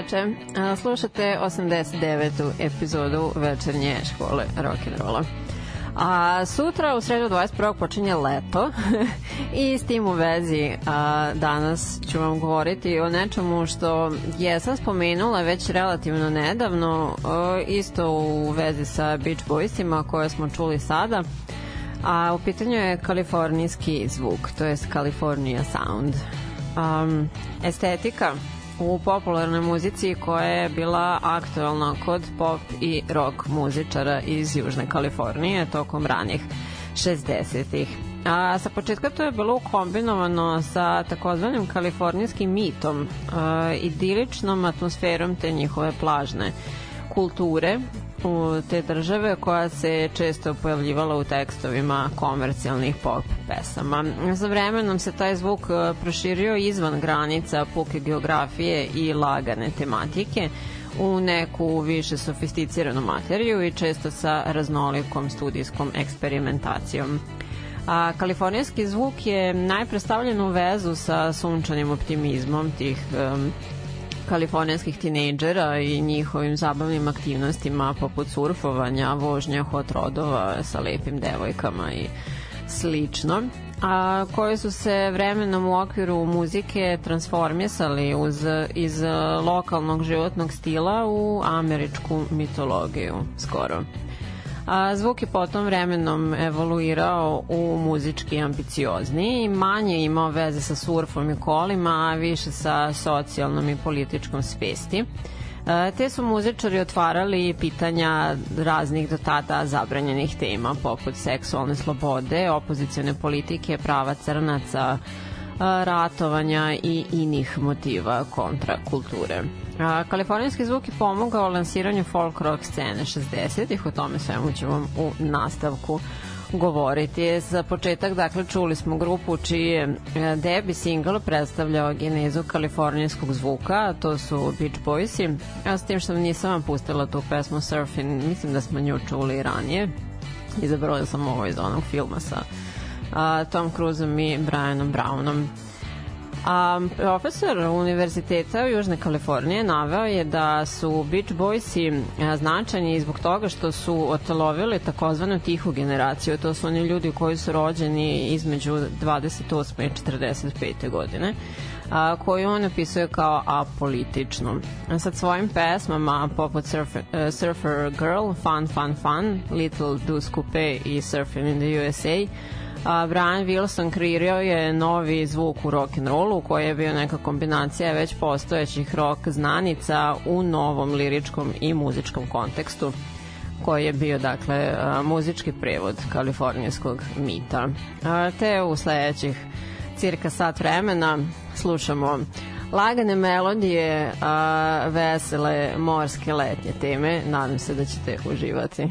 Veče. A, Slušate 89. epizodu večernje škole rock'n'rolla. A sutra u sredu 21. počinje leto i s tim u vezi a, danas ću vam govoriti o nečemu što jesam spomenula već relativno nedavno, a, isto u vezi sa Beach Boysima koje smo čuli sada. A u pitanju je kalifornijski zvuk, to je California Sound. Um, estetika u popularnoj muzici koja je bila aktualna kod pop i rock muzičara iz Južne Kalifornije tokom ranih 60-ih. A sa početka to je bilo kombinovano sa takozvanim kalifornijskim mitom, a, idiličnom atmosferom te njihove plažne kulture u te države koja se često pojavljivala u tekstovima komercijalnih pop pesama. Za vremenom se taj zvuk e, proširio izvan granica puke geografije i lagane tematike u neku više sofisticiranu materiju i često sa raznolikom studijskom eksperimentacijom. A kalifornijski zvuk je najpre stavljen u vezu sa sunčanim optimizmom tih um, kalifornijskih tinejdžera i njihovim zabavnim aktivnostima poput surfovanja, vožnja hot rodova sa lepim devojkama i slično a koje su se vremenom u okviru muzike transformisali uz, iz lokalnog životnog stila u američku mitologiju skoro. A, zvuk je potom vremenom evoluirao u muzički ambiciozni i manje imao veze sa surfom i kolima, a više sa socijalnom i političkom svesti. E, te su muzičari otvarali pitanja raznih do tada zabranjenih tema poput seksualne slobode, opozicione politike, prava crnaca, ratovanja i inih motiva kontra kulture. A, kalifornijski zvuk je pomogao lansiranju folk rock scene 60-ih, o tome svemu ću vam u nastavku govoriti. Za početak, dakle, čuli smo grupu čiji je debi single predstavljao genezu kalifornijskog zvuka, to su Beach Boysi. Ja s tim što nisam vam pustila tu pesmu Surfing, mislim da smo nju čuli ranije. Izabrala sam ovo iz onog filma sa a, Tom Cruiseom i Brianom Brownom. A, profesor Univerziteta u Južne Kalifornije naveo je da su Beach Boysi značajni zbog toga što su otelovili takozvanu tihu generaciju. To su oni ljudi koji su rođeni između 28. i 45. godine a, koju on opisuje kao apolitičnu. Sad svojim pesmama poput Surfer, uh, Surfer Girl, Fun Fun Fun, Little Deuce Coupe i Surfing in the USA a, Brian Wilson kreirao je novi zvuk u rock and rollu koji je bio neka kombinacija već postojećih rock znanica u novom liričkom i muzičkom kontekstu koji je bio dakle muzički prevod kalifornijskog mita. Te u sledećih cirka sat vremena slušamo lagane melodije, a, vesele morske letnje teme. Nadam se da ćete uživati.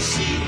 si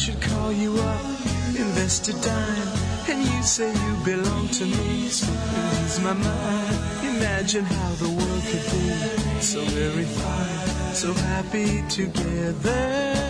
should call you up, invest a dime, and you say you belong to me, so ease my mind. Imagine how the world could be so very fine, so happy together.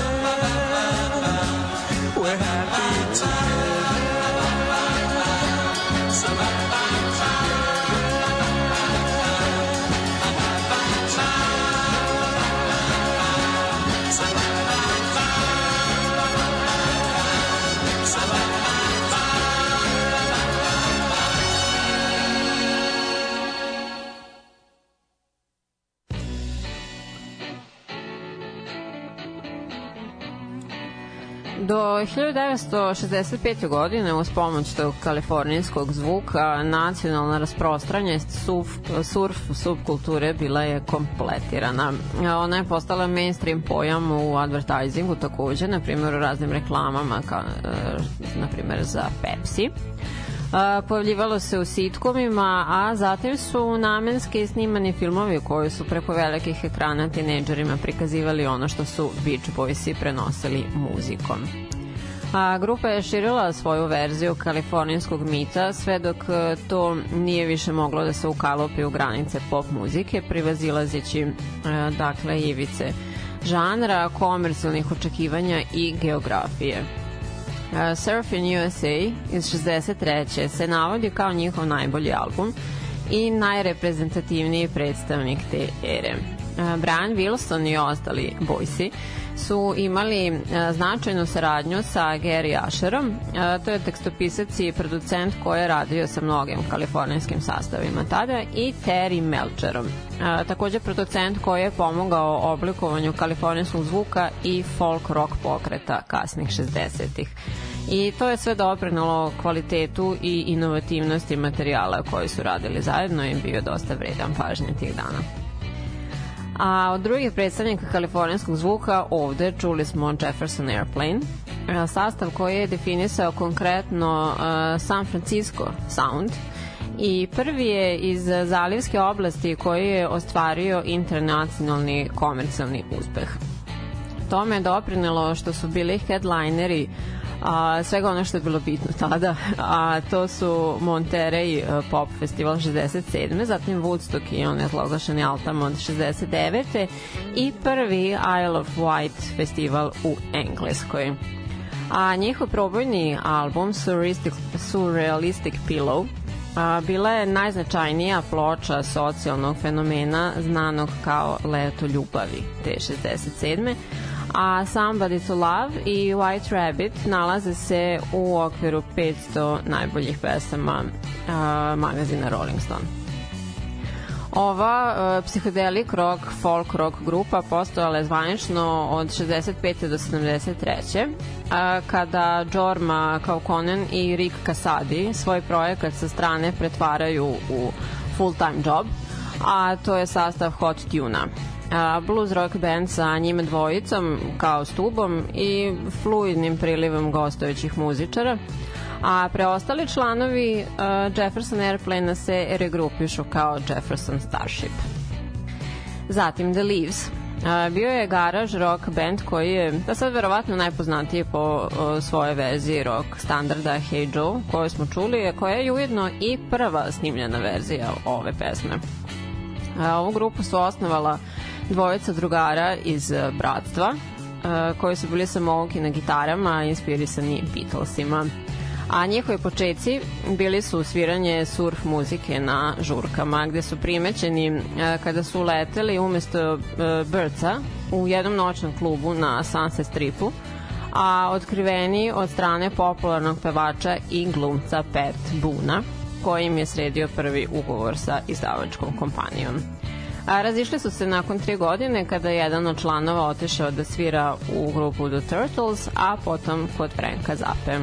Do 1965. godine uz pomoć tog kalifornijskog zvuka nacionalna rasprostranjenost surf, surf subkulture bila je kompletirana. Ona je postala mainstream pojam u advertisingu takođe, na primjer u raznim reklamama, ka, e, na primjer za Pepsi. Pojavljivalo se u sitkomima, a zatim su namenski snimani filmovi koji su preko velikih ekrana tinejdžerima prikazivali ono što su Beach Boysi prenosili muzikom. A, grupa je širila svoju verziju kalifornijskog mita sve dok e, to nije više moglo da se ukalopi u granice pop muzike, privazilazeći e, dakle ivice žanra, komercijalnih očekivanja i geografije. Uh, Surfing USA iz 63. se navodi kao njihov najbolji album i najreprezentativniji predstavnik te ere. Uh, Brian Wilson i ostali Boysi su imali uh, značajnu saradnju sa Gary Asherom, uh, to je tekstopisac i producent koji je radio sa mnogim kalifornijskim sastavima tada i Terry Melcherom, takođe producent koji je pomogao oblikovanju kalifornijskog zvuka i folk rock pokreta kasnih 60-ih. I to je sve doprinalo kvalitetu i inovativnosti materijala koji su radili zajedno i bio dosta vredan pažnje tih dana. A od drugih predstavnika kalifornijskog zvuka ovde čuli smo Jefferson Airplane, sastav koji je definisao konkretno San Francisco Sound i prvi je iz zalivske oblasti koji je ostvario internacionalni komercijalni uspeh. Tome je doprinelo što su bili headlineri a, svega ono što je bilo bitno tada, a to su Monterey e, Pop Festival 67. zatim Woodstock i on je zloglašeni Altamont 69. i prvi Isle of Wight festival u Engleskoj. A njihov probojni album Surrealistic, Surrealistic Pillow a, bila je najznačajnija ploča socijalnog fenomena znanog kao Leto ljubavi te 67 a Somebody to Love i White Rabbit nalaze se u okviru 500 najboljih pesama a, magazina Rolling Stone. Ova uh, psihodelik rock, folk rock grupa postojala je zvanično od 65. do 73. Uh, kada Jorma Kaukonen i Rick Kasadi svoj projekat sa strane pretvaraju u full-time job, a to je sastav Hot Tuna a, blues rock band sa njima dvojicom kao stubom i fluidnim prilivom gostujućih muzičara a preostali članovi uh, Jefferson Airplane se regrupišu kao Jefferson Starship. Zatim The Leaves. Uh, bio je garaž rock band koji je da sad verovatno najpoznatiji po uh, svoje verziji rock standarda Hey Joe koju smo čuli, koja je ujedno i prva snimljena verzija ove pesme. Uh, ovu grupu su osnovala dvojica drugara iz uh, Bratstva uh, koji su bili samouki na gitarama inspirisani Beatlesima a njihovi početci bili su sviranje surf muzike na žurkama, gde su primećeni e, kada su leteli umesto e, Brca u jednom noćnom klubu na Sunset Stripu, a otkriveni od strane popularnog pevača i glumca Pet Buna, koji im je sredio prvi ugovor sa izdavačkom kompanijom. A razišli su se nakon tri godine kada je jedan od članova otišao da svira u grupu The Turtles, a potom kod Franka Zape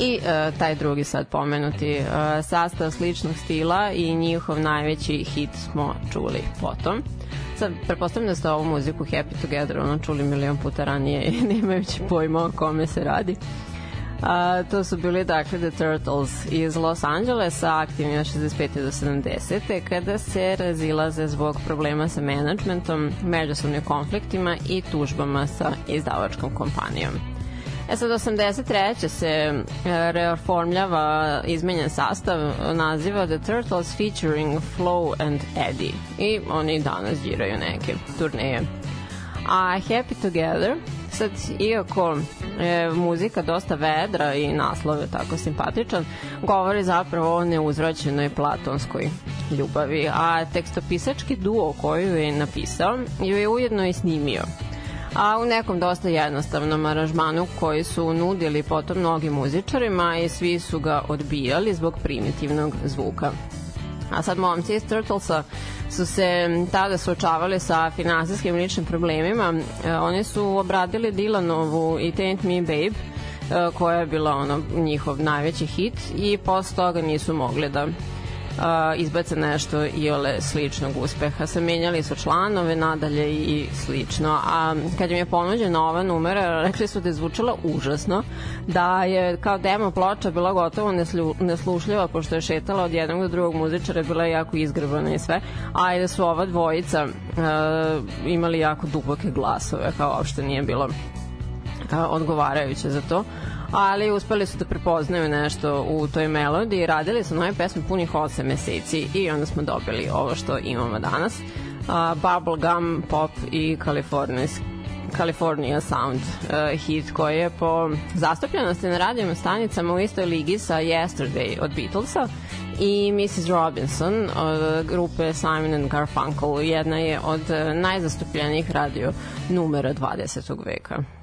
i uh, taj drugi sad pomenuti uh, sastav sličnog stila i njihov najveći hit smo čuli potom. Sad, prepostavljam da ste ovu muziku Happy Together ono čuli milion puta ranije i nemajući pojma o kome se radi. A, to su bili dakle The Turtles iz Los Angelesa, aktivni od 65. do 70. kada se razilaze zbog problema sa menadžmentom, međusobnim konfliktima i tužbama sa izdavačkom kompanijom. E sad, 83. se e, reformljava izmenjen sastav, naziva The Turtles featuring Flo and Eddie. I oni danas giraju neke turneje. A Happy Together, sad, iako je muzika dosta vedra i naslov je tako simpatičan, govori zapravo o neuzvraćenoj platonskoj ljubavi, a tekstopisački duo koju je napisao ju je ujedno i snimio a u nekom dosta jednostavnom aranžmanu koji su nudili potom mnogim muzičarima i svi su ga odbijali zbog primitivnog zvuka. A sad momci iz Turtlesa su se tada suočavali sa finansijskim ličnim problemima. E, oni su obradili Dilanovu i Taint Me Babe, e, koja je bila ono njihov najveći hit i posle toga nisu mogli da izbace nešto i ole sličnog uspeha. Samenjali su članove nadalje i slično. A kad im je ponuđena ova numera, rekli su da je zvučala užasno, da je kao demo ploča bila gotovo neslju, neslušljiva pošto je šetala od jednog do drugog muzičara, bila je jako izgrbana i sve, a i da su ova dvojica uh, imali jako duboke glasove, kao uopšte nije bilo uh, odgovarajuće za to ali uspeli su da prepoznaju nešto u toj melodiji, radili su nove pesme punih 8 meseci i onda smo dobili ovo što imamo danas. Uh, bubblegum, pop i kalifornijski California Sound uh, hit koji je po zastupljenosti na radijama stanicama u istoj ligi sa Yesterday od Beatlesa i Mrs. Robinson od grupe Simon and Garfunkel jedna je od najzastupljenijih radio numera 20. veka.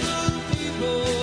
seven people.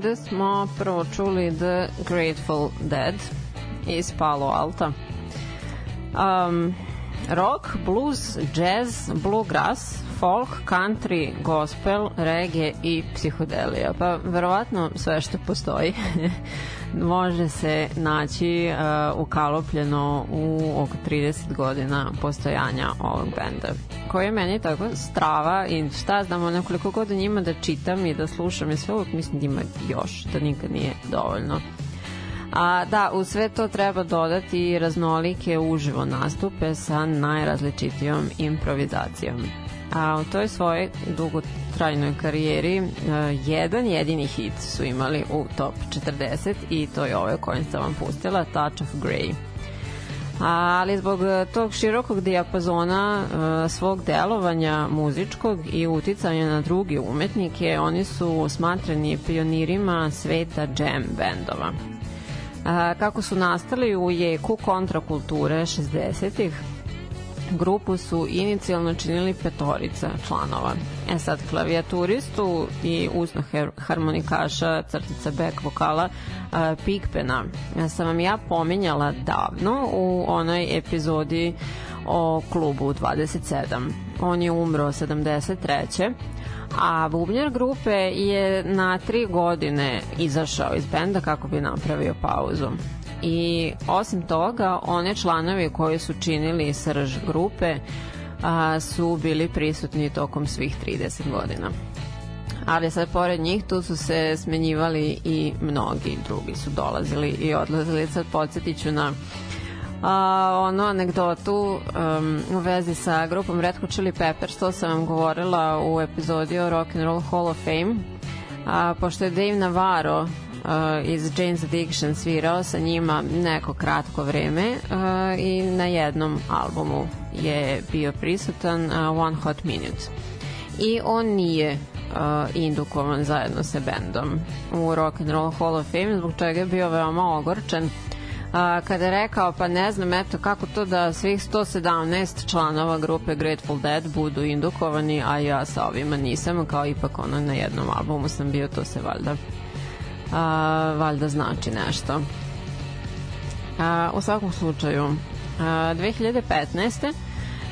Ovde smo prvo čuli The Grateful Dead iz Palo Alta. Um, rock, blues, jazz, bluegrass, folk, country, gospel, reggae i psihodelija. Pa verovatno sve što postoji može se naći uh, ukalopljeno u oko 30 godina postojanja ovog benda koji je meni tako strava i šta znamo nekoliko godina njima da čitam i da slušam i sve uvijek mislim da ima još, da nikad nije dovoljno. A da, u sve to treba dodati raznolike uživo nastupe sa najrazličitijom improvizacijom. A u toj svojoj dugotrajnoj karijeri uh, jedan jedini hit su imali u top 40 i to je ovaj koji sam vam pustila, Touch of Grey ali zbog e, tog širokog dijapazona e, svog delovanja muzičkog i uticanja na druge umetnike, oni su smatrani pionirima sveta jam bendova. A, kako su nastali u jeku kontrakulture 60-ih, grupu su inicijalno činili petorica članova. E sad, klavijaturistu i usno harmonikaša, crtica back vokala uh, Pigpena sam vam ja pominjala davno u onoj epizodi o klubu 27. On je umro 73 a bubnjar grupe je na tri godine izašao iz benda kako bi napravio pauzu i osim toga one članovi koji su činili srž grupe a, su bili prisutni tokom svih 30 godina. Ali sad pored njih tu su se smenjivali i mnogi drugi su dolazili i odlazili. Sad podsjetit ću na a, ono anegdotu um, u vezi sa grupom Red Hot Chili Peppers. To sam vam govorila u epizodi o Rock and Roll Hall of Fame. A, pošto je Dave Navarro iz Jane's Addiction svirao sa njima neko kratko vreme uh, i na jednom albumu je bio prisutan uh, One Hot Minute. I on nije uh, indukovan zajedno sa bendom u Rock and Roll Hall of Fame zbog čega je bio veoma ogorčen. A, kada je rekao, pa ne znam, eto, kako to da svih 117 članova grupe Grateful Dead budu indukovani, a ja sa ovima nisam, kao ipak ono na jednom albumu sam bio, to se valjda a, valjda znači nešto. A, u svakom slučaju, a, 2015.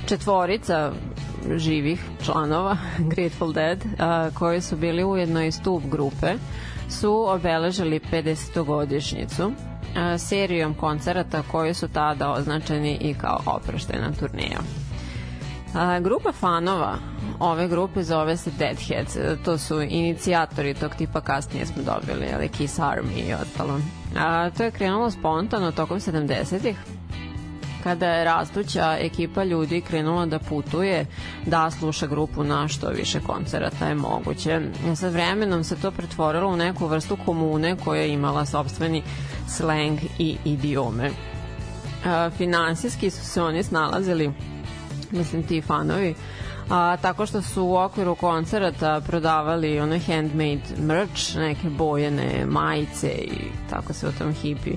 četvorica živih članova Grateful Dead, a, koji su bili ujedno i stup grupe, su obeležili 50-godišnjicu a, serijom koncerata koji su tada označeni i kao oproštena turneja. A, grupa fanova ove grupe zove se Deadheads. To su inicijatori tog tipa kasnije smo dobili, ali Kiss Army i ostalo. A, to je krenulo spontano tokom 70-ih kada je rastuća ekipa ljudi krenula da putuje, da sluša grupu na što više koncerata je moguće. Sa vremenom se to pretvorilo u neku vrstu komune koja je imala sobstveni slang i idiome. A, finansijski su se oni snalazili, mislim ti fanovi, a, tako što su u okviru koncerata prodavali ono handmade merch, neke bojene majice i tako se u tom hipi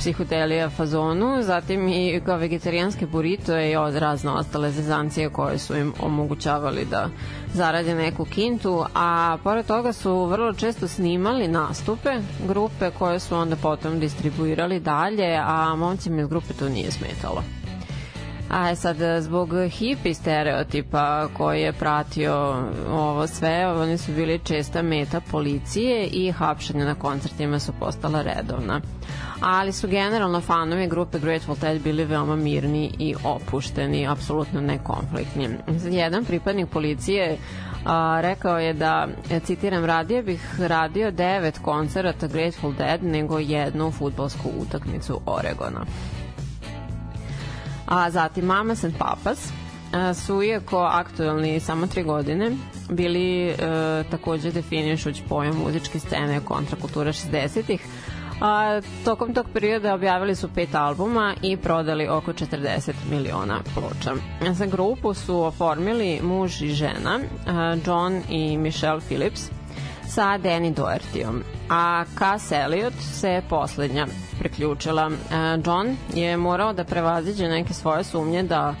psihodelija fazonu, zatim i kao vegetarijanske burrito i od razno ostale zezancije koje su im omogućavali da zarade neku kintu, a pored toga su vrlo često snimali nastupe grupe koje su onda potom distribuirali dalje, a momcima iz grupe to nije smetalo. A sad, zbog hipi stereotipa koji je pratio ovo sve, oni su bili česta meta policije i hapšenja na koncertima su postala redovna. Ali su generalno fanovi grupe Grateful Dead bili veoma mirni i opušteni, apsolutno nekonfliktni. Jedan pripadnik policije a, rekao je da, citiram, radije bih radio devet koncerata Grateful Dead nego jednu futbolsku utakmicu Oregona a zatim Mamas and Papas a, su iako aktuelni samo tri godine bili e, takođe definišuć pojam muzičke scene kontrakulture 60-ih a, tokom tog perioda objavili su pet albuma i prodali oko 40 miliona ploča. Za grupu su oformili muž i žena, a, John i Michelle Phillips, sa Danny Dohertyom, a Cass Elliot se poslednja priključila. E, John je morao da prevaziđe neke svoje sumnje da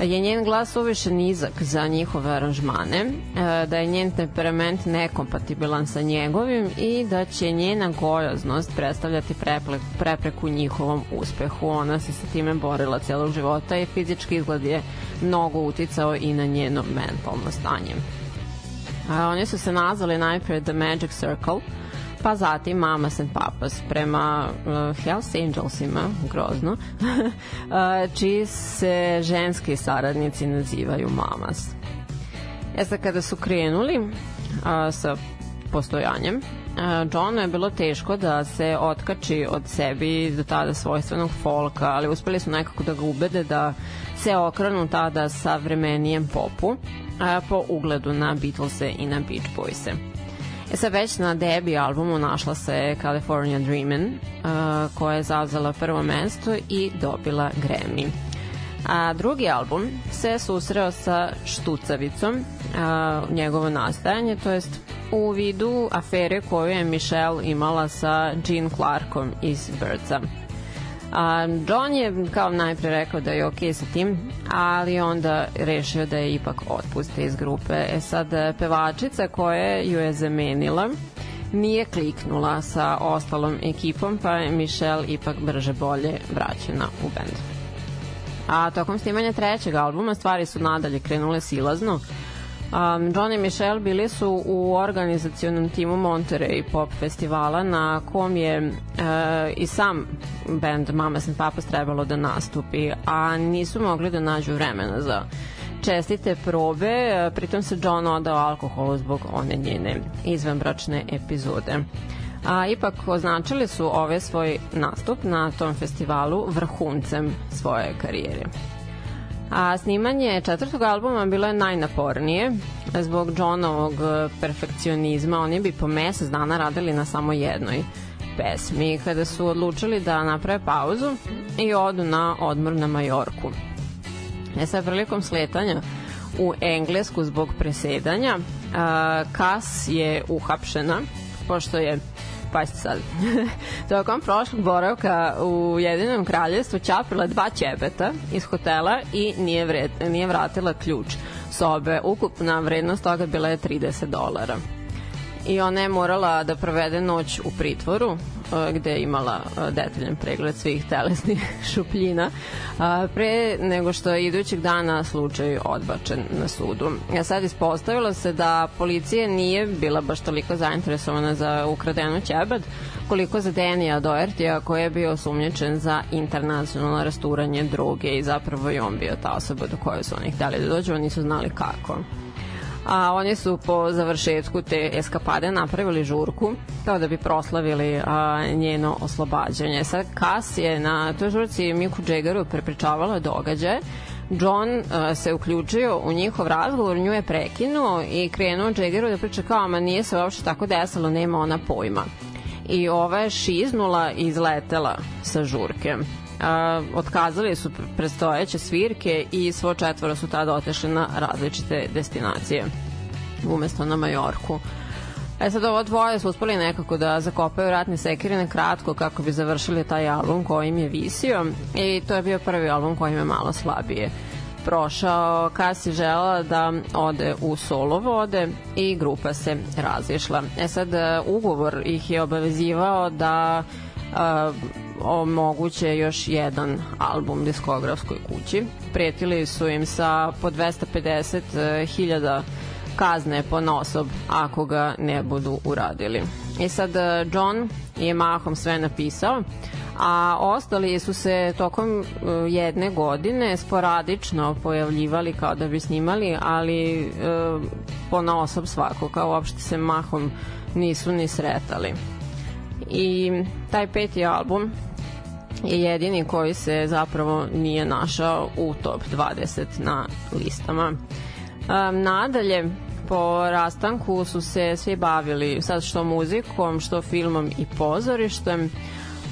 je njen glas uviše nizak za njihove aranžmane, e, da je njen temperament nekompatibilan sa njegovim i da će njena gojaznost predstavljati prepreku njihovom uspehu. Ona se sa time borila celog života i fizički izgled je mnogo uticao i na njeno mentalno stanje. A, oni su se nazvali najpre The Magic Circle, pa zatim Mamas and Papas prema uh, Hells Angelsima, grozno, uh, čiji se ženski saradnici nazivaju Mamas. E sad, kada su krenuli uh, sa postojanjem, uh, Johnu je bilo teško da se otkači od sebi do tada svojstvenog folka, ali uspeli su nekako da ga ubede da se okrenu tada sa vremenijem popu, a, po ugledu na Beatlese i na Beach Boyse. E sad već na debi albumu našla se California Dreamin' koja je zauzela prvo mesto i dobila Grammy. A drugi album se susreo sa Štucavicom, uh, njegovo nastajanje, to jest u vidu afere koju je Michelle imala sa Jean Clarkom iz Birdsa. A, John je kao najpre rekao da je okej okay sa tim, ali onda rešio da je ipak otpuste iz grupe. E sad, pevačica koja ju je zamenila nije kliknula sa ostalom ekipom, pa je Michelle ipak brže bolje vraćena u bend. A tokom snimanja trećeg albuma stvari su nadalje krenule silazno, Um, John i Michelle bili su u organizacionom timu Monterey pop festivala na kom je uh, i sam band Mamas and Papas trebalo da nastupi, a nisu mogli da nađu vremena za čestite probe, pritom se John odao alkoholu zbog one njene izvanbračne epizode. A, ipak označili su ove svoj nastup na tom festivalu vrhuncem svoje karijere. A snimanje četvrtog albuma bilo je najnapornije zbog Johnovog perfekcionizma. Oni bi po mesec dana radili na samo jednoj pesmi kada su odlučili da naprave pauzu i odu na odmor na Majorku. E sad, prilikom sletanja u Englesku zbog presedanja, Kas je uhapšena, pošto je pazite sad. Tokom prošlog boravka u Jedinom kraljestvu čapila dva ćebeta iz hotela i nije, vred, nije vratila ključ sobe. Ukupna vrednost toga bila je 30 dolara. I ona je morala da provede noć u pritvoru gde je imala detaljan pregled svih telesnih šupljina pre nego što je idućeg dana slučaj odbačen na sudu. Ja sad ispostavilo se da policija nije bila baš toliko zainteresovana za ukradenu ćebad koliko za Denija Doertija koji je bio osumnječen za internacionalno rasturanje droge i zapravo i on bio ta osoba do koje su oni hteli da dođu, oni nisu znali kako. A oni su po završetku te eskapade napravili žurku kao da bi proslavili a, njeno oslobađanje. Sad Kas je na toj žurci Miku Džegaru prepričavala događaje John uh, se uključio u njihov razgovor, nju je prekinuo i krenuo Jaggeru da priča kao, ma nije se uopšte tako desilo, nema ona pojma. I ova je šiznula i izletela sa žurke. Uh, otkazali su predstojeće svirke i svo četvoro su tada otešli na različite destinacije umesto na Majorku. E sad ovo dvoje su uspeli nekako da zakopaju ratne sekire na kratko kako bi završili taj album koji im je visio i to je bio prvi album koji im je malo slabije prošao. Kas je žela da ode u solo vode i grupa se razišla. E sad, ugovor ih je obavezivao da uh, omoguće još jedan album diskografskoj kući. Prijetili su im sa po 250.000 kazne po nosob ako ga ne budu uradili. I sad John je mahom sve napisao, a ostali su se tokom jedne godine sporadično pojavljivali kao da bi snimali, ali e, po nosob svako, kao uopšte se mahom nisu ni sretali. I taj peti album je jedini koji se zapravo nije našao u top 20 na listama. Um, nadalje, po rastanku su se svi bavili sad što muzikom, što filmom i pozorištem,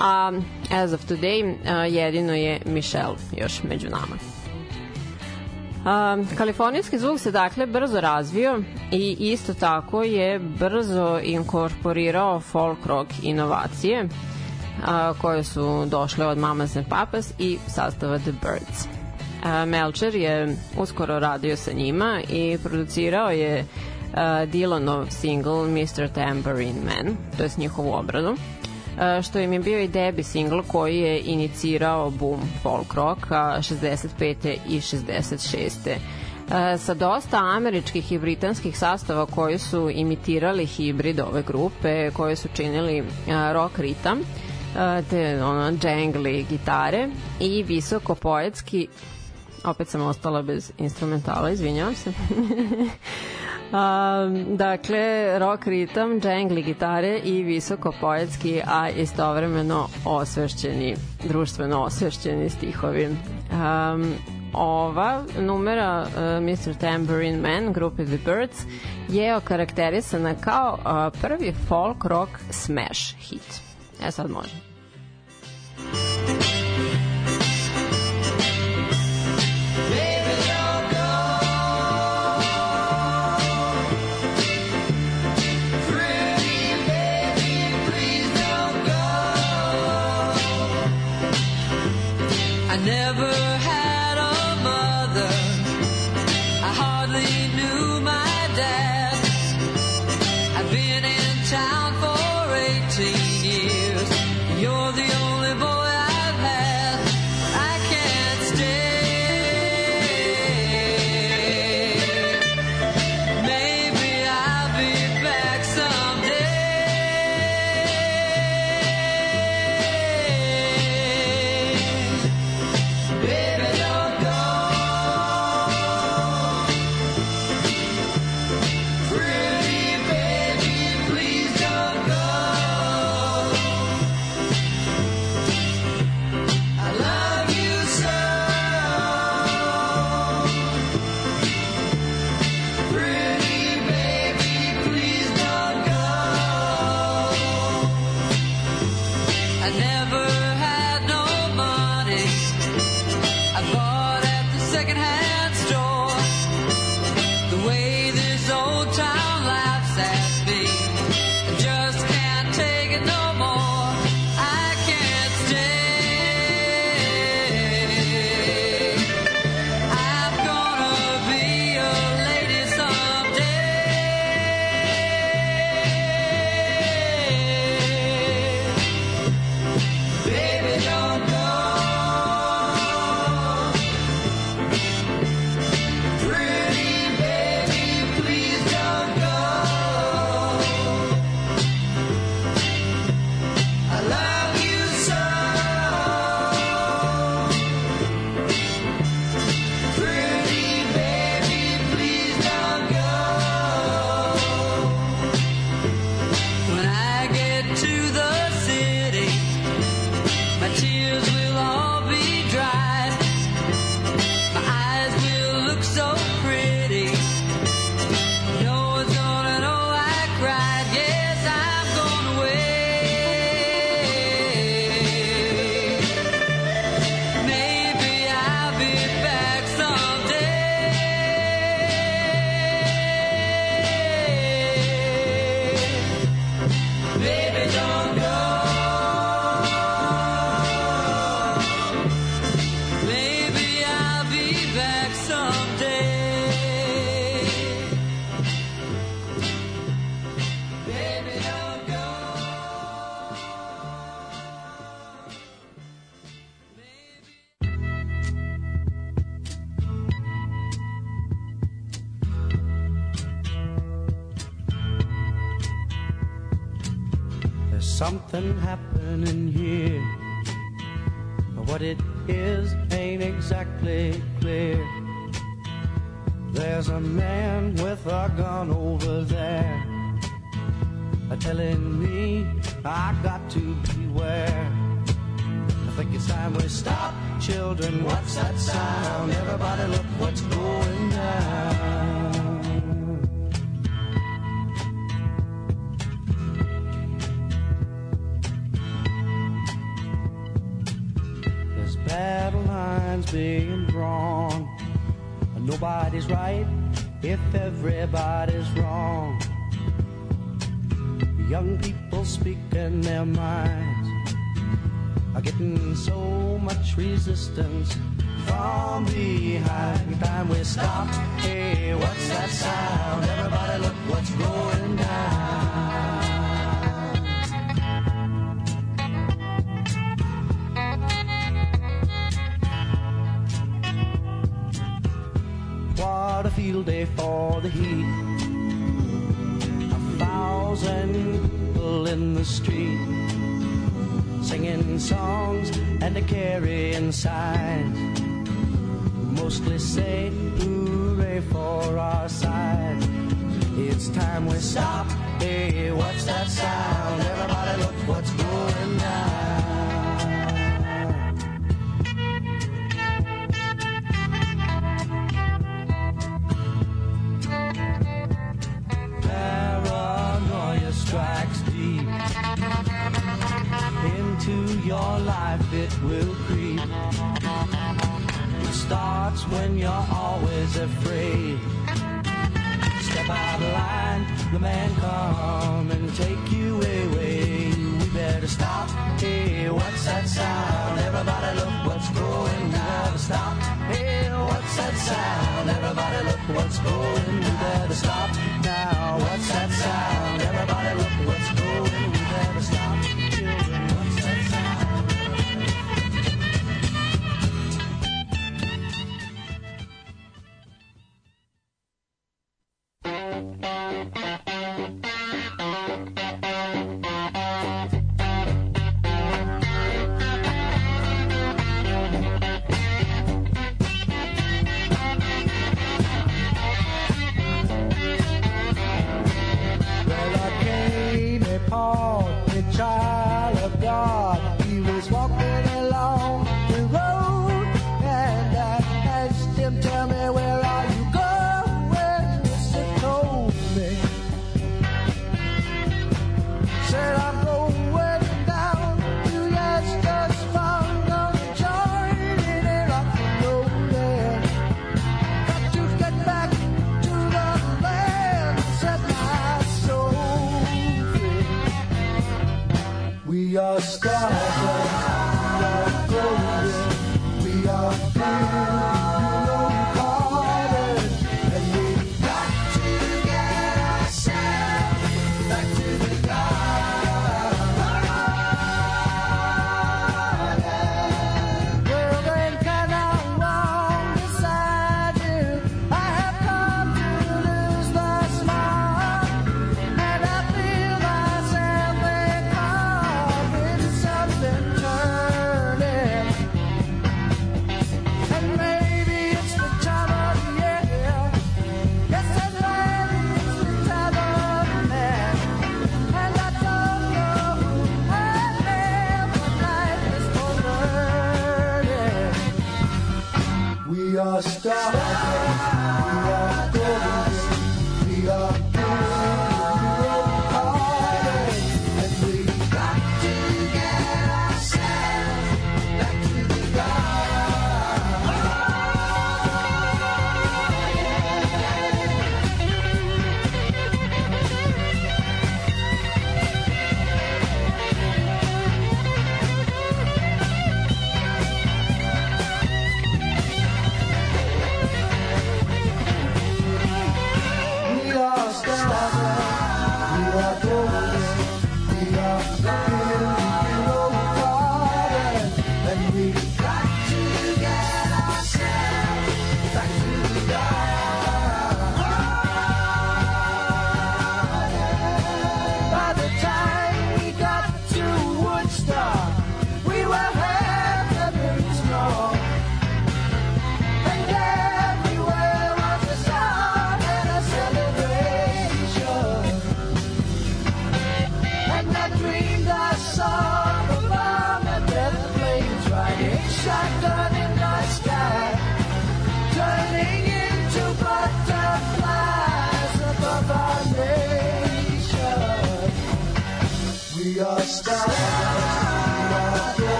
a as of today uh, jedino je Michelle još među nama. Um, kalifornijski zvuk se dakle brzo razvio i isto tako je brzo inkorporirao folk rock inovacije a, koje su došle od Mamas and Papas i sastava The Birds. A, Melcher je uskoro radio sa njima i producirao je a, Dylanov single Mr. Tambourine Man, to je njihovu obradu što im je bio i debi single koji je inicirao boom folk rocka 65. i 66 sa dosta američkih i britanskih sastava koji su imitirali hibrid ove grupe, koje su činili rock ritam, te ono, džengli gitare i visoko poetski opet sam ostala bez instrumentala, izvinjavam se. Um, dakle, rock ritam, džengli gitare i visoko poetski, a istovremeno osvešćeni, društveno osvešćeni stihovi. Um, ova numera uh, Mr. Tambourine Man grupe The Birds je okarakterisana kao uh, prvi folk rock smash hit. E sad a field day for the heat. A thousand people in the street singing songs and a carrying signs. Mostly say hooray for our side. It's time we stop. Hey, what's that sound? Everybody look what's going down. Starts when you're always afraid. Step out of line, the man come and take you away. We better stop. Hey, what's that sound? Everybody look what's going. Better stop. Hey, what's that sound? Everybody look what's going. We better stop now. What's that sound? Everybody look what's going. We better stop.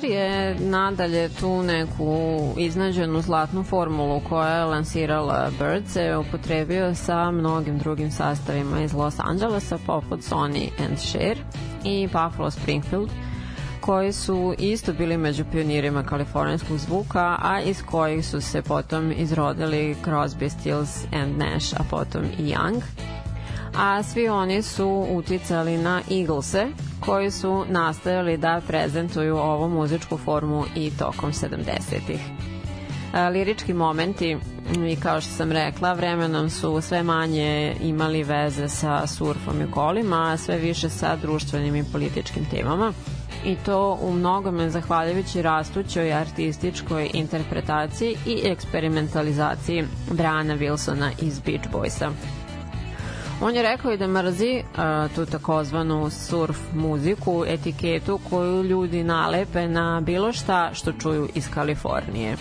Šuler je nadalje tu neku iznađenu zlatnu formulu koja je lansirala Birds je upotrebio sa mnogim drugim sastavima iz Los Angelesa poput Sony and Cher i Buffalo Springfield koji su isto bili među pionirima kalifornijskog zvuka, a iz kojih su se potom izrodili Crosby, Stills and Nash, a potom i Young. A svi oni su uticali na Eaglese, koji su nastavili da prezentuju ovu muzičku formu i tokom 70-ih. Lirički momenti i kao što sam rekla, vremenom su sve manje imali veze sa surfom i kolima, a sve više sa društvenim i političkim temama i to u mnogome zahvaljujući rastućoj artističkoj interpretaciji i eksperimentalizaciji Brana Wilsona iz Beach Boysa. On je rekao i da mrzi uh, tu takozvanu surf muziku, etiketu koju ljudi nalepe na bilo šta što čuju iz Kalifornije.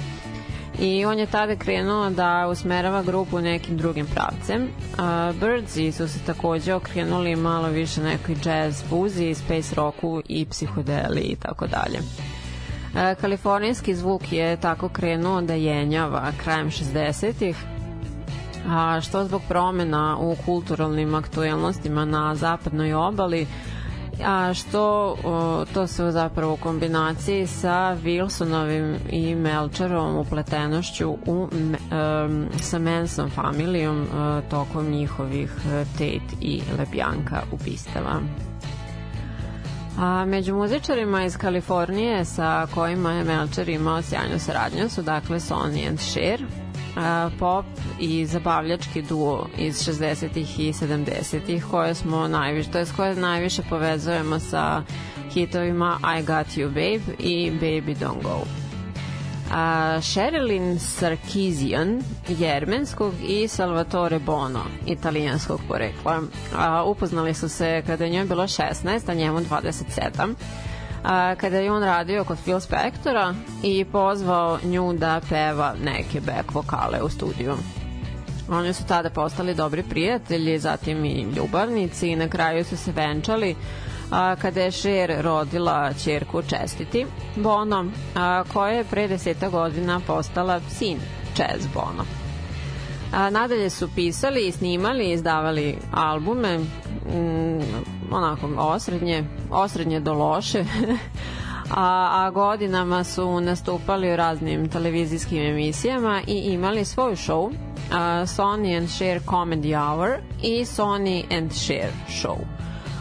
I on je tada krenuo da usmerava grupu nekim drugim pravcem. Uh, Birdsi su se takođe okrenuli malo više nekoj jazz fuzi, space rocku i psihodeli i tako dalje. Kalifornijski zvuk je tako krenuo da jenjava krajem 60-ih, a što zbog promena u kulturalnim aktuelnostima na zapadnoj obali, a što o, to se zapravo u kombinaciji sa Wilsonovim i Melcherovom upletenošću u, um, sa Manson familijom uh, tokom njihovih uh, Tate i Lebjanka ubistava. A među muzičarima iz Kalifornije sa kojima je Melcher imao sjajnu saradnju su dakle Sonny and Cher, pop i zabavljački duo iz 60-ih i 70-ih koje smo najviše, to je koje najviše povezujemo sa hitovima I Got You Babe i Baby Don't Go. A, Sherilyn Sarkisian, jermenskog i Salvatore Bono, italijanskog porekla. A, upoznali su se kada je njoj bilo 16, a njemu 27 a, kada je on radio kod Phil Spectora i pozvao nju da peva neke back vokale u studiju. Oni su tada postali dobri prijatelji, zatim i ljubavnici i na kraju su se venčali a, kada je Cher rodila čerku Čestiti Bono, a, koja je pre deseta godina postala sin Čez Bono. A, nadalje su pisali snimali izdavali albume mm, onako osrednje, osrednje do loše a, a godinama su nastupali u raznim televizijskim emisijama i imali svoju show uh, Sony and Cher Comedy Hour i Sony and Cher Show.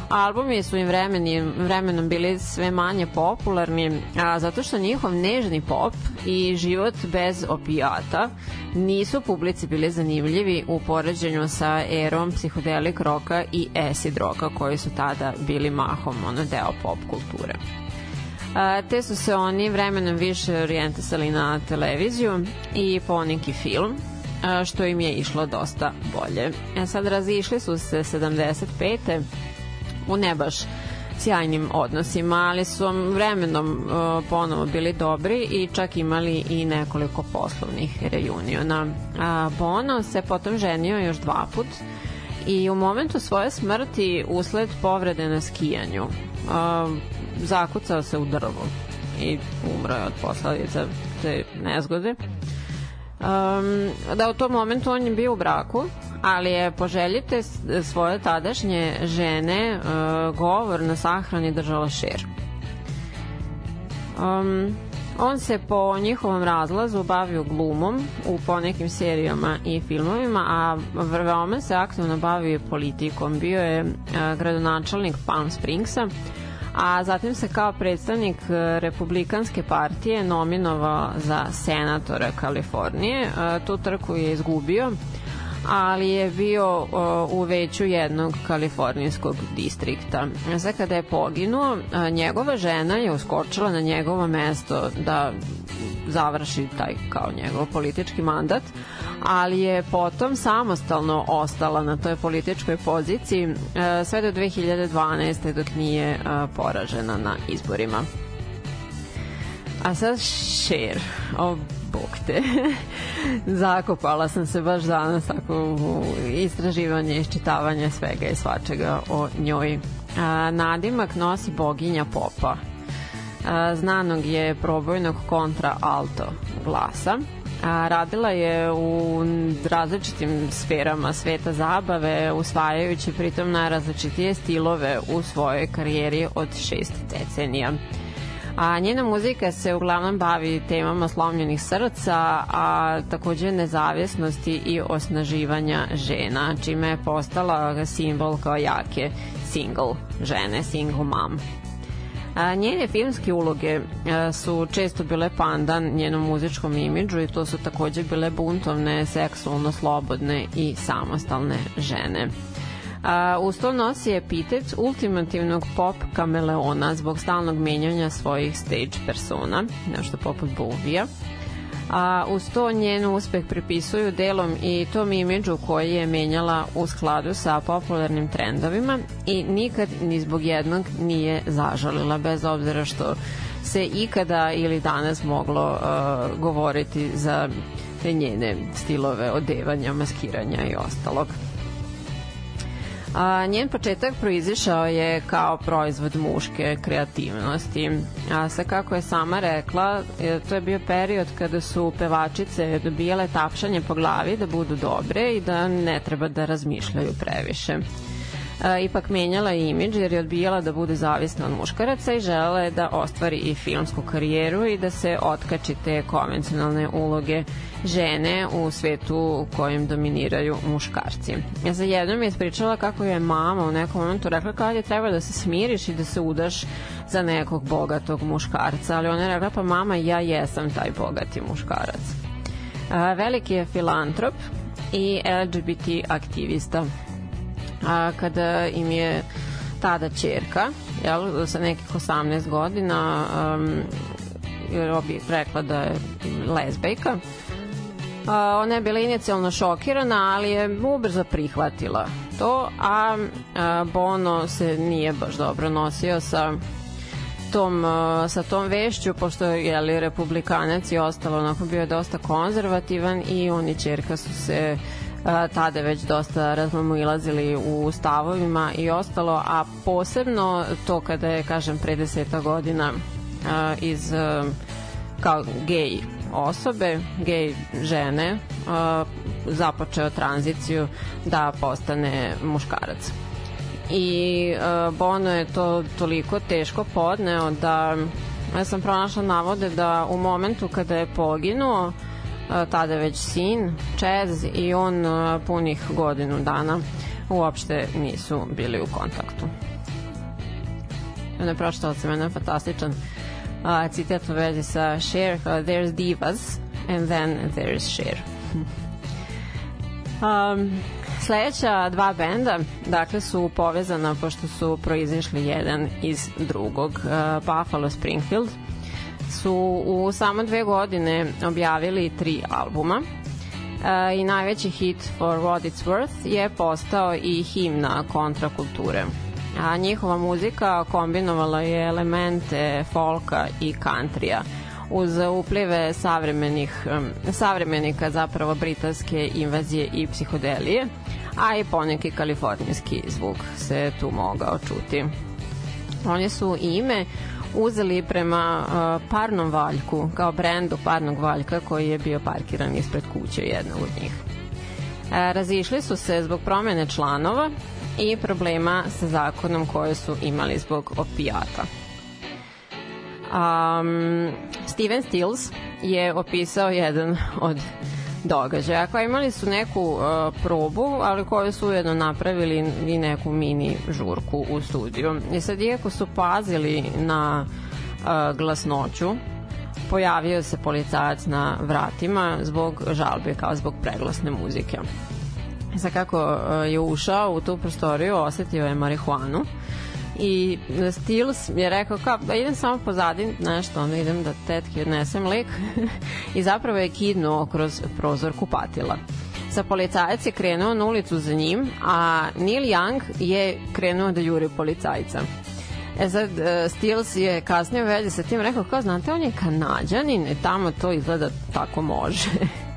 Albumi su im vremenim, vremenom bili sve manje popularni, a, zato što njihov nežni pop i život bez opijata nisu publici bili zanimljivi u poređenju sa erom psihodelik roka i acid roka koji su tada bili mahom ono deo pop kulture. A, te su se oni vremenom više orijentisali na televiziju i poneki film, a, što im je išlo dosta bolje. E sad razišli su se 75 u ne baš sjajnim odnosima, ali su vremenom uh, ponovo bili dobri i čak imali i nekoliko poslovnih reuniona. A Bono se potom ženio još dva put i u momentu svoje smrti usled povrede na skijanju uh, zakucao se u drvo i umro je od posledica te nezgode. Um, da u tom momentu on je bio u braku ali je poželjite svoje tadašnje žene uh, govor na sahrani držala šer. Um, on se po njihovom razlazu bavio glumom u ponekim serijama i filmovima, a veoma se aktivno bavio politikom. Bio je uh, gradonačelnik Palm Springsa, a zatim se kao predstavnik Republikanske partije nominovao za senatora Kalifornije. Tu trku je izgubio, ali je bio u veću jednog kalifornijskog distrikta. Sad kada je poginuo, njegova žena je uskočila na njegovo mesto da završi taj kao njegov politički mandat, ali je potom samostalno ostala na toj političkoj poziciji uh, sve do 2012. dok nije uh, poražena na izborima. A sad Cher. Bog te. Zakopala sam se baš danas tako u istraživanje, iščitavanje svega i svačega o njoj. A, nadimak nosi boginja popa. A, znanog je probojnog kontra alto glasa. A, radila je u različitim sferama sveta zabave, usvajajući pritom najrazličitije stilove u svojoj karijeri od šest decenija a njena muzika se uglavnom bavi temama slomljenih srca, a takođe nezavisnosti i osnaživanja žena, čime je postala simbol kao jake single žene, single mom. A, njene filmske uloge a, su često bile pandan njenom muzičkom imidžu i to su takođe bile buntovne, seksualno slobodne i samostalne žene. A, to nosi epitet ultimativnog pop kameleona zbog stalnog menjanja svojih stage persona, nešto poput Bovija a uz to njen uspeh pripisuju delom i tom imidžu koji je menjala u skladu sa popularnim trendovima i nikad ni zbog jednog nije zažalila bez obzira što se ikada ili danas moglo uh, govoriti za te njene stilove odevanja, maskiranja i ostalog. A, njen početak proizišao je kao proizvod muške kreativnosti. A sa kako je sama rekla, e, to je bio period kada su pevačice dobijale tapšanje po glavi da budu dobre i da ne treba da razmišljaju previše. A, ipak menjala imidž jer je odbijala da bude zavisna od muškaraca i želela je da ostvari i filmsku karijeru i da se otkači te konvencionalne uloge žene u svetu u kojem dominiraju muškarci. Ja za jednom je ispričala kako je mama u nekom momentu rekla kad je treba da se smiriš i da se udaš za nekog bogatog muškarca, ali ona je rekla pa mama ja jesam taj bogati muškarac. A, veliki je filantrop i LGBT aktivista. A, kada im je tada čerka, jel, sa nekih 18 godina, um, jer bi rekla da je lezbejka, a, ona je bila inicijalno šokirana, ali je ubrzo prihvatila to, a, a Bono se nije baš dobro nosio sa tom, sa tom vešću, pošto je li republikanac i ostalo, onako bio je dosta konzervativan i on i čerka su se a, tada već dosta razmamilazili u stavovima i ostalo, a posebno to kada je, kažem, pre deseta godina iz kao gej osobe, gej žene, započeo tranziciju da postane muškarac. I Bono je to toliko teško podneo da ja sam pronašla navode da u momentu kada je poginuo, a, tada je već sin, Čez, i on punih godinu dana uopšte nisu bili u kontaktu. Ne pročitala sam fantastičan uh, citat u vezi sa Cher, kao there's divas and then there's Cher. um, sledeća dva benda, dakle, su povezana pošto su proizišli jedan iz drugog. Uh, Buffalo Springfield su u samo dve godine objavili tri albuma. Uh, i najveći hit For What It's Worth je postao i himna kontrakulture a njihova muzika kombinovala je elemente folka i kantrija uz uplive savremenih savremenika zapravo britanske invazije i psihodelije a i poneki kalifornijski zvuk se tu mogao čuti oni su ime uzeli prema uh, parnom valjku kao brendu parnog valjka koji je bio parkiran ispred kuće jednog od njih e, razišli su se zbog promene članova i problema sa zakonom koje su imali zbog opijata. Um, Steven Stills je opisao jedan od događaja. Kao imali su neku uh, probu, ali koju su ujedno napravili i neku mini žurku u studiju. I sad, iako su pazili na uh, glasnoću, pojavio se policajac na vratima zbog žalbe, kao zbog preglasne muzike. Sad kako uh, je ušao u tu prostoriju, osetio je marihuanu i Stills je rekao kao da idem samo pozadi nešto, onda idem da tetki odnesem lik i zapravo je kidnuo kroz prozor kupatila. Sa policajac je krenuo na ulicu za njim, a Neil Young je krenuo da juri policajca. E sad, uh, Stills je kasnije u sa tim rekao kao, znate, on je kanadjanin i tamo to izgleda tako može.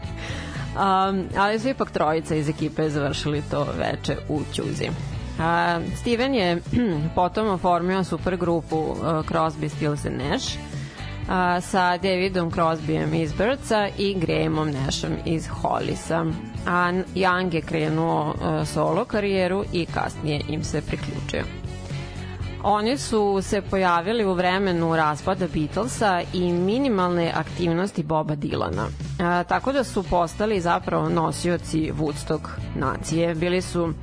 Um, ali su ipak trojica iz ekipe završili to veče u Ćuzi. Uh, Steven je potom oformio super grupu uh, Crosby, Stills and Nash uh, sa Davidom Crosbyem iz Birdsa i Grahamom Nashom iz Hollisa. A Young je krenuo uh, solo karijeru i kasnije im se priključio. Oni su se pojavili u vremenu raspada Beatlesa i minimalne aktivnosti Boba Dilana. E, tako da su postali zapravo nosioci Woodstock nacije. Bili su a,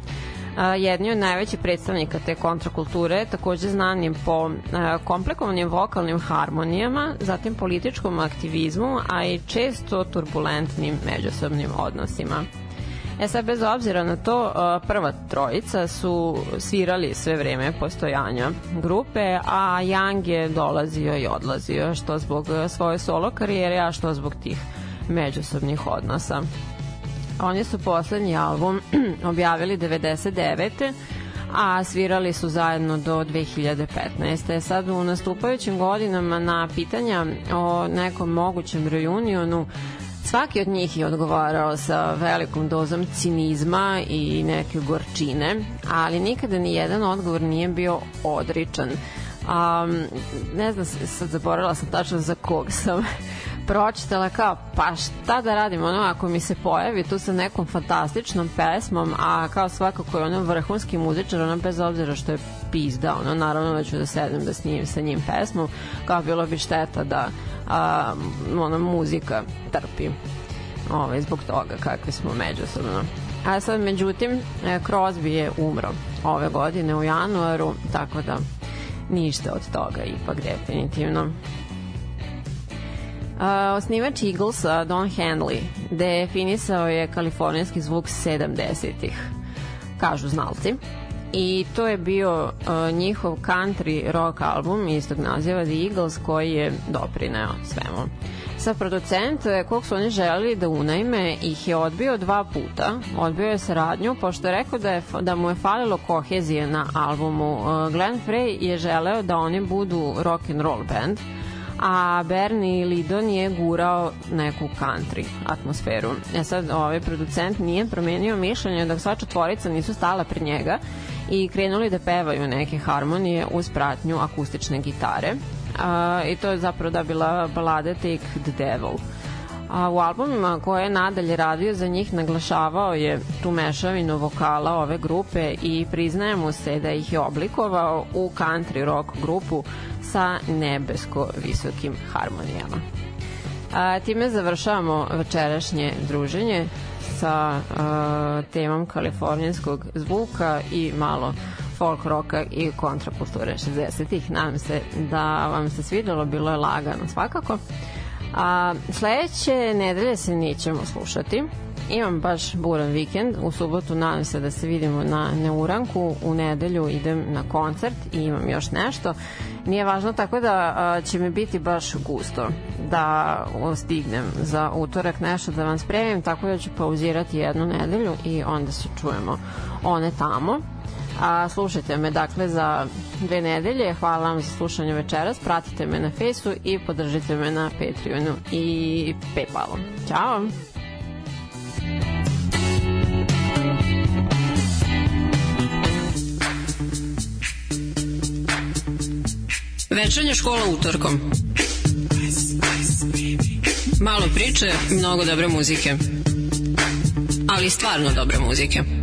jedni od najvećih predstavnika te kontrakulture, takođe znanim po komplikovanim vokalnim harmonijama, zatim političkom aktivizmu, a i često turbulentnim međusobnim odnosima. E sad, bez obzira na to, prva trojica su svirali sve vreme postojanja grupe, a Young je dolazio i odlazio, što zbog svoje solo karijere, a što zbog tih međusobnih odnosa. Oni su poslednji album objavili 99 a svirali su zajedno do 2015. Sad u nastupajućim godinama na pitanja o nekom mogućem reunionu Svaki od njih je odgovarao sa velikom dozom cinizma i neke gorčine, ali nikada ni jedan odgovor nije bio odričan. Um, ne znam, sad zaboravila sam tačno za kog sam pročitala kao, pa šta da radim, ono, ako mi se pojavi tu sa nekom fantastičnom pesmom, a kao svakako je ono vrhunski muzičar, ono, bez obzira što je pizda, ono, naravno da ću da sedem da snimim sa njim pesmu, kao bilo bi šteta da a, ona muzika trpi ovaj, zbog toga kakvi smo međusobno. A sad, međutim, e, Crosby je umro ove godine u januaru, tako da ništa od toga ipak definitivno. Uh, osnivač Eaglesa, Don Henley, definisao je kalifornijski zvuk 70-ih, kažu znalci. I to je bio uh, njihov country rock album istog naziva The Eagles koji je doprineo svemu. Sa producent eh, kog su oni želeli da unajme ih je odbio dva puta. Odbio je saradnju pošto je rekao da, je, da mu je falilo kohezije na albumu. Uh, Glenn Frey je želeo da oni budu rock and roll band a Bernie Lidon je gurao neku country atmosferu. E sad, ovaj producent nije promenio mišljenje dok sva četvorica nisu stala pred njega i krenuli da pevaju neke harmonije uz pratnju akustične gitare. A, I to je zapravo da bila balada Take the Devil. A u albumima koje je nadalje radio za njih naglašavao je tu mešavinu vokala ove grupe i priznaje mu se da ih je oblikovao u country rock grupu sa nebesko visokim harmonijama. A, time završavamo večerašnje druženje sa a, temom kalifornijskog zvuka i malo folk roka i kontrakulture 60-ih. Nadam se da vam se svidelo, bilo je lagano svakako. A sledeće nedelje se nećemo slušati. Imam baš buran vikend. U subotu nadam se da se vidimo na Neuranku. U nedelju idem na koncert i imam još nešto. Nije važno tako da će mi biti baš gusto da stignem za utorak nešto da vam spremim, tako da ću pauzirati jednu nedelju i onda se čujemo one tamo. A, slušajte me dakle za dve nedelje. Hvala vam za slušanje večeras. Pratite me na Fejsu i podržite me na Patreonu i Paypalom. Ćao! Večernja škola utorkom. Malo priče, mnogo dobre muzike. Ali stvarno dobre muzike.